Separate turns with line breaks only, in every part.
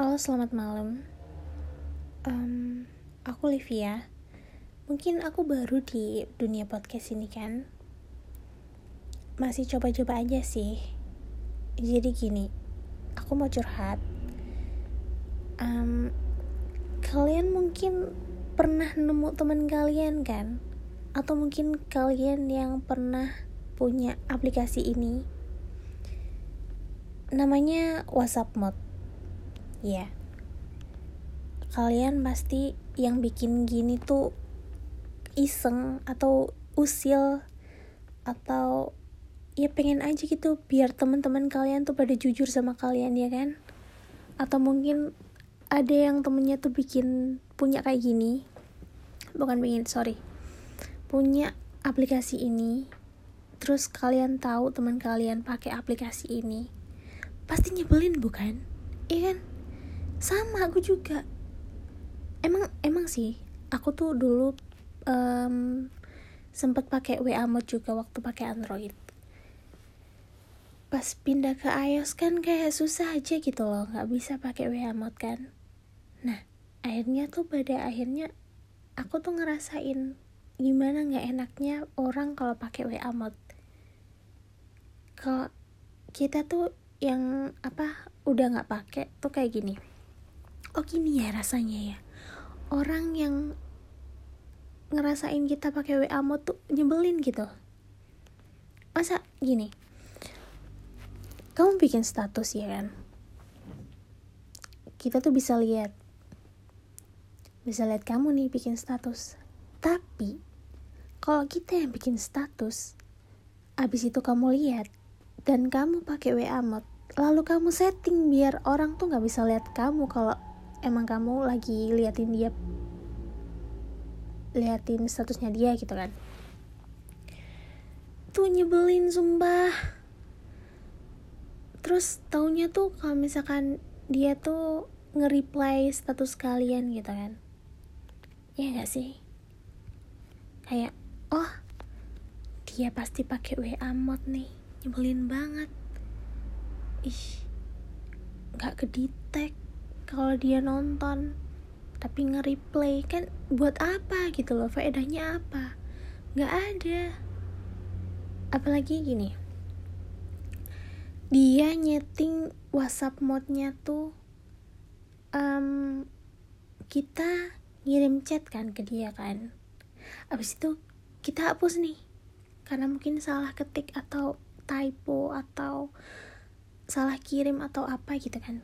Halo, selamat malam. Um, aku Livia. Mungkin aku baru di dunia podcast ini kan. Masih coba-coba aja sih. Jadi gini, aku mau curhat. Um, kalian mungkin pernah nemu teman kalian kan? Atau mungkin kalian yang pernah punya aplikasi ini? Namanya WhatsApp Mode ya kalian pasti yang bikin gini tuh iseng atau usil atau ya pengen aja gitu biar teman-teman kalian tuh pada jujur sama kalian ya kan? Atau mungkin ada yang temennya tuh bikin punya kayak gini. Bukan bikin sorry. Punya aplikasi ini. Terus kalian tahu teman kalian pakai aplikasi ini. Pasti nyebelin bukan? Iya kan sama aku juga. Emang emang sih aku tuh dulu um, sempat pakai WA mode juga waktu pakai Android. Pas pindah ke iOS kan kayak susah aja gitu loh nggak bisa pakai WA mode kan. Nah akhirnya tuh pada akhirnya aku tuh ngerasain gimana nggak enaknya orang kalau pakai WA mode. Kalau kita tuh yang apa udah nggak pakai tuh kayak gini oh gini ya rasanya ya. Orang yang ngerasain kita pakai WA mode tuh nyebelin gitu. Masa gini? Kamu bikin status ya kan? Kita tuh bisa lihat. Bisa lihat kamu nih bikin status. Tapi kalau kita yang bikin status abis itu kamu lihat dan kamu pakai WA mode lalu kamu setting biar orang tuh nggak bisa lihat kamu kalau emang kamu lagi liatin dia liatin statusnya dia gitu kan. Tuh nyebelin sumpah. Terus taunya tuh kalau misalkan dia tuh nge-reply status kalian gitu kan. Ya gak sih? Kayak oh dia pasti pakai WA mod nih. Nyebelin banget. Ih nggak kedetek kalau dia nonton tapi nge-replay kan buat apa gitu loh faedahnya apa? Nggak ada. Apalagi gini dia nyeting WhatsApp modnya tuh um, kita ngirim chat kan ke dia kan. Abis itu kita hapus nih karena mungkin salah ketik atau typo atau salah kirim atau apa gitu kan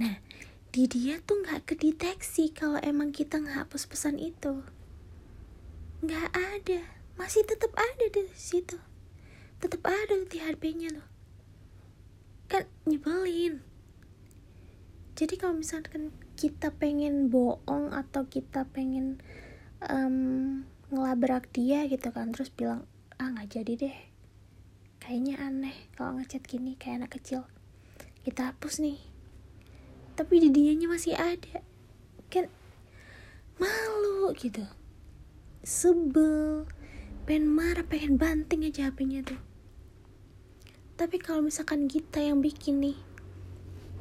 Nah, di dia tuh nggak kedeteksi kalau emang kita ngehapus pesan itu. Nggak ada, masih tetap ada di situ. Tetap ada di HP-nya loh. Kan nyebelin. Jadi kalau misalkan kita pengen bohong atau kita pengen um, ngelabrak dia gitu kan, terus bilang ah nggak jadi deh. Kayaknya aneh kalau ngechat gini kayak anak kecil. Kita hapus nih tapi di dianya masih ada. Kan malu gitu. Sebel. Pengen marah pengen banting aja HP-nya tuh. Tapi kalau misalkan kita yang bikin nih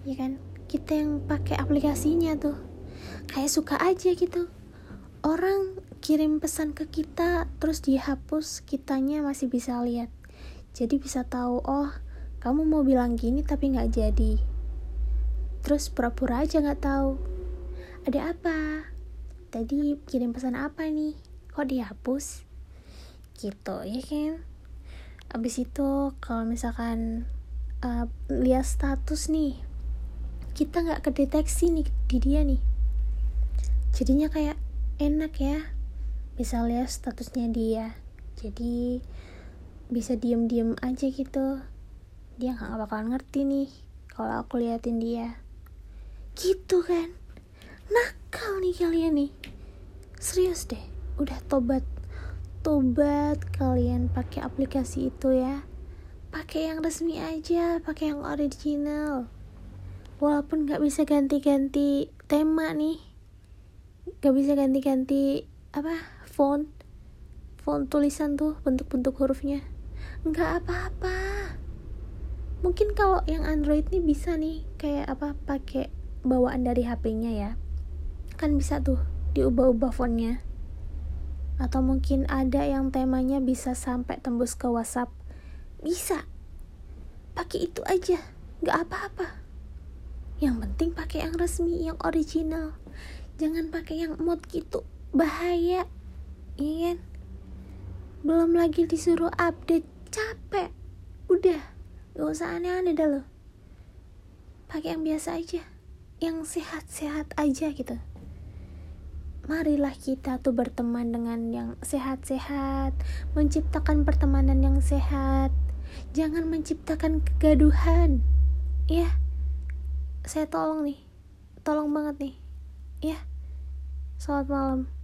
ya kan? Kita yang pakai aplikasinya tuh. Kayak suka aja gitu. Orang kirim pesan ke kita terus dihapus kitanya masih bisa lihat. Jadi bisa tahu oh kamu mau bilang gini tapi nggak jadi terus pura-pura aja nggak tahu. Ada apa? Tadi kirim pesan apa nih? Kok dihapus? Gitu ya kan? Abis itu kalau misalkan uh, lihat status nih kita nggak kedeteksi nih di dia nih. Jadinya kayak enak ya bisa lihat statusnya dia. Jadi bisa diem-diem aja gitu. Dia nggak bakalan ngerti nih kalau aku liatin dia gitu kan? Nakal nih kalian nih. Serius deh udah tobat. Tobat kalian pakai aplikasi itu ya. Pakai yang resmi aja pakai yang original. Walaupun nggak bisa ganti-ganti tema nih. Nggak bisa ganti-ganti apa font. Font tulisan tuh bentuk-bentuk hurufnya. Nggak apa-apa. Mungkin kalau yang Android nih bisa nih kayak apa pakai bawaan dari HP-nya ya. Kan bisa tuh diubah-ubah fontnya. Atau mungkin ada yang temanya bisa sampai tembus ke WhatsApp. Bisa. Pakai itu aja. Nggak apa-apa. Yang penting pakai yang resmi yang original. Jangan pakai yang mod gitu. Bahaya. Iya kan? Belum lagi disuruh update. Capek. Udah. Gak usah aneh-aneh dah lo pakai yang biasa aja yang sehat-sehat aja gitu marilah kita tuh berteman dengan yang sehat-sehat, menciptakan pertemanan yang sehat. Jangan menciptakan kegaduhan. Ya. Saya tolong nih. Tolong banget nih. Ya. Selamat malam.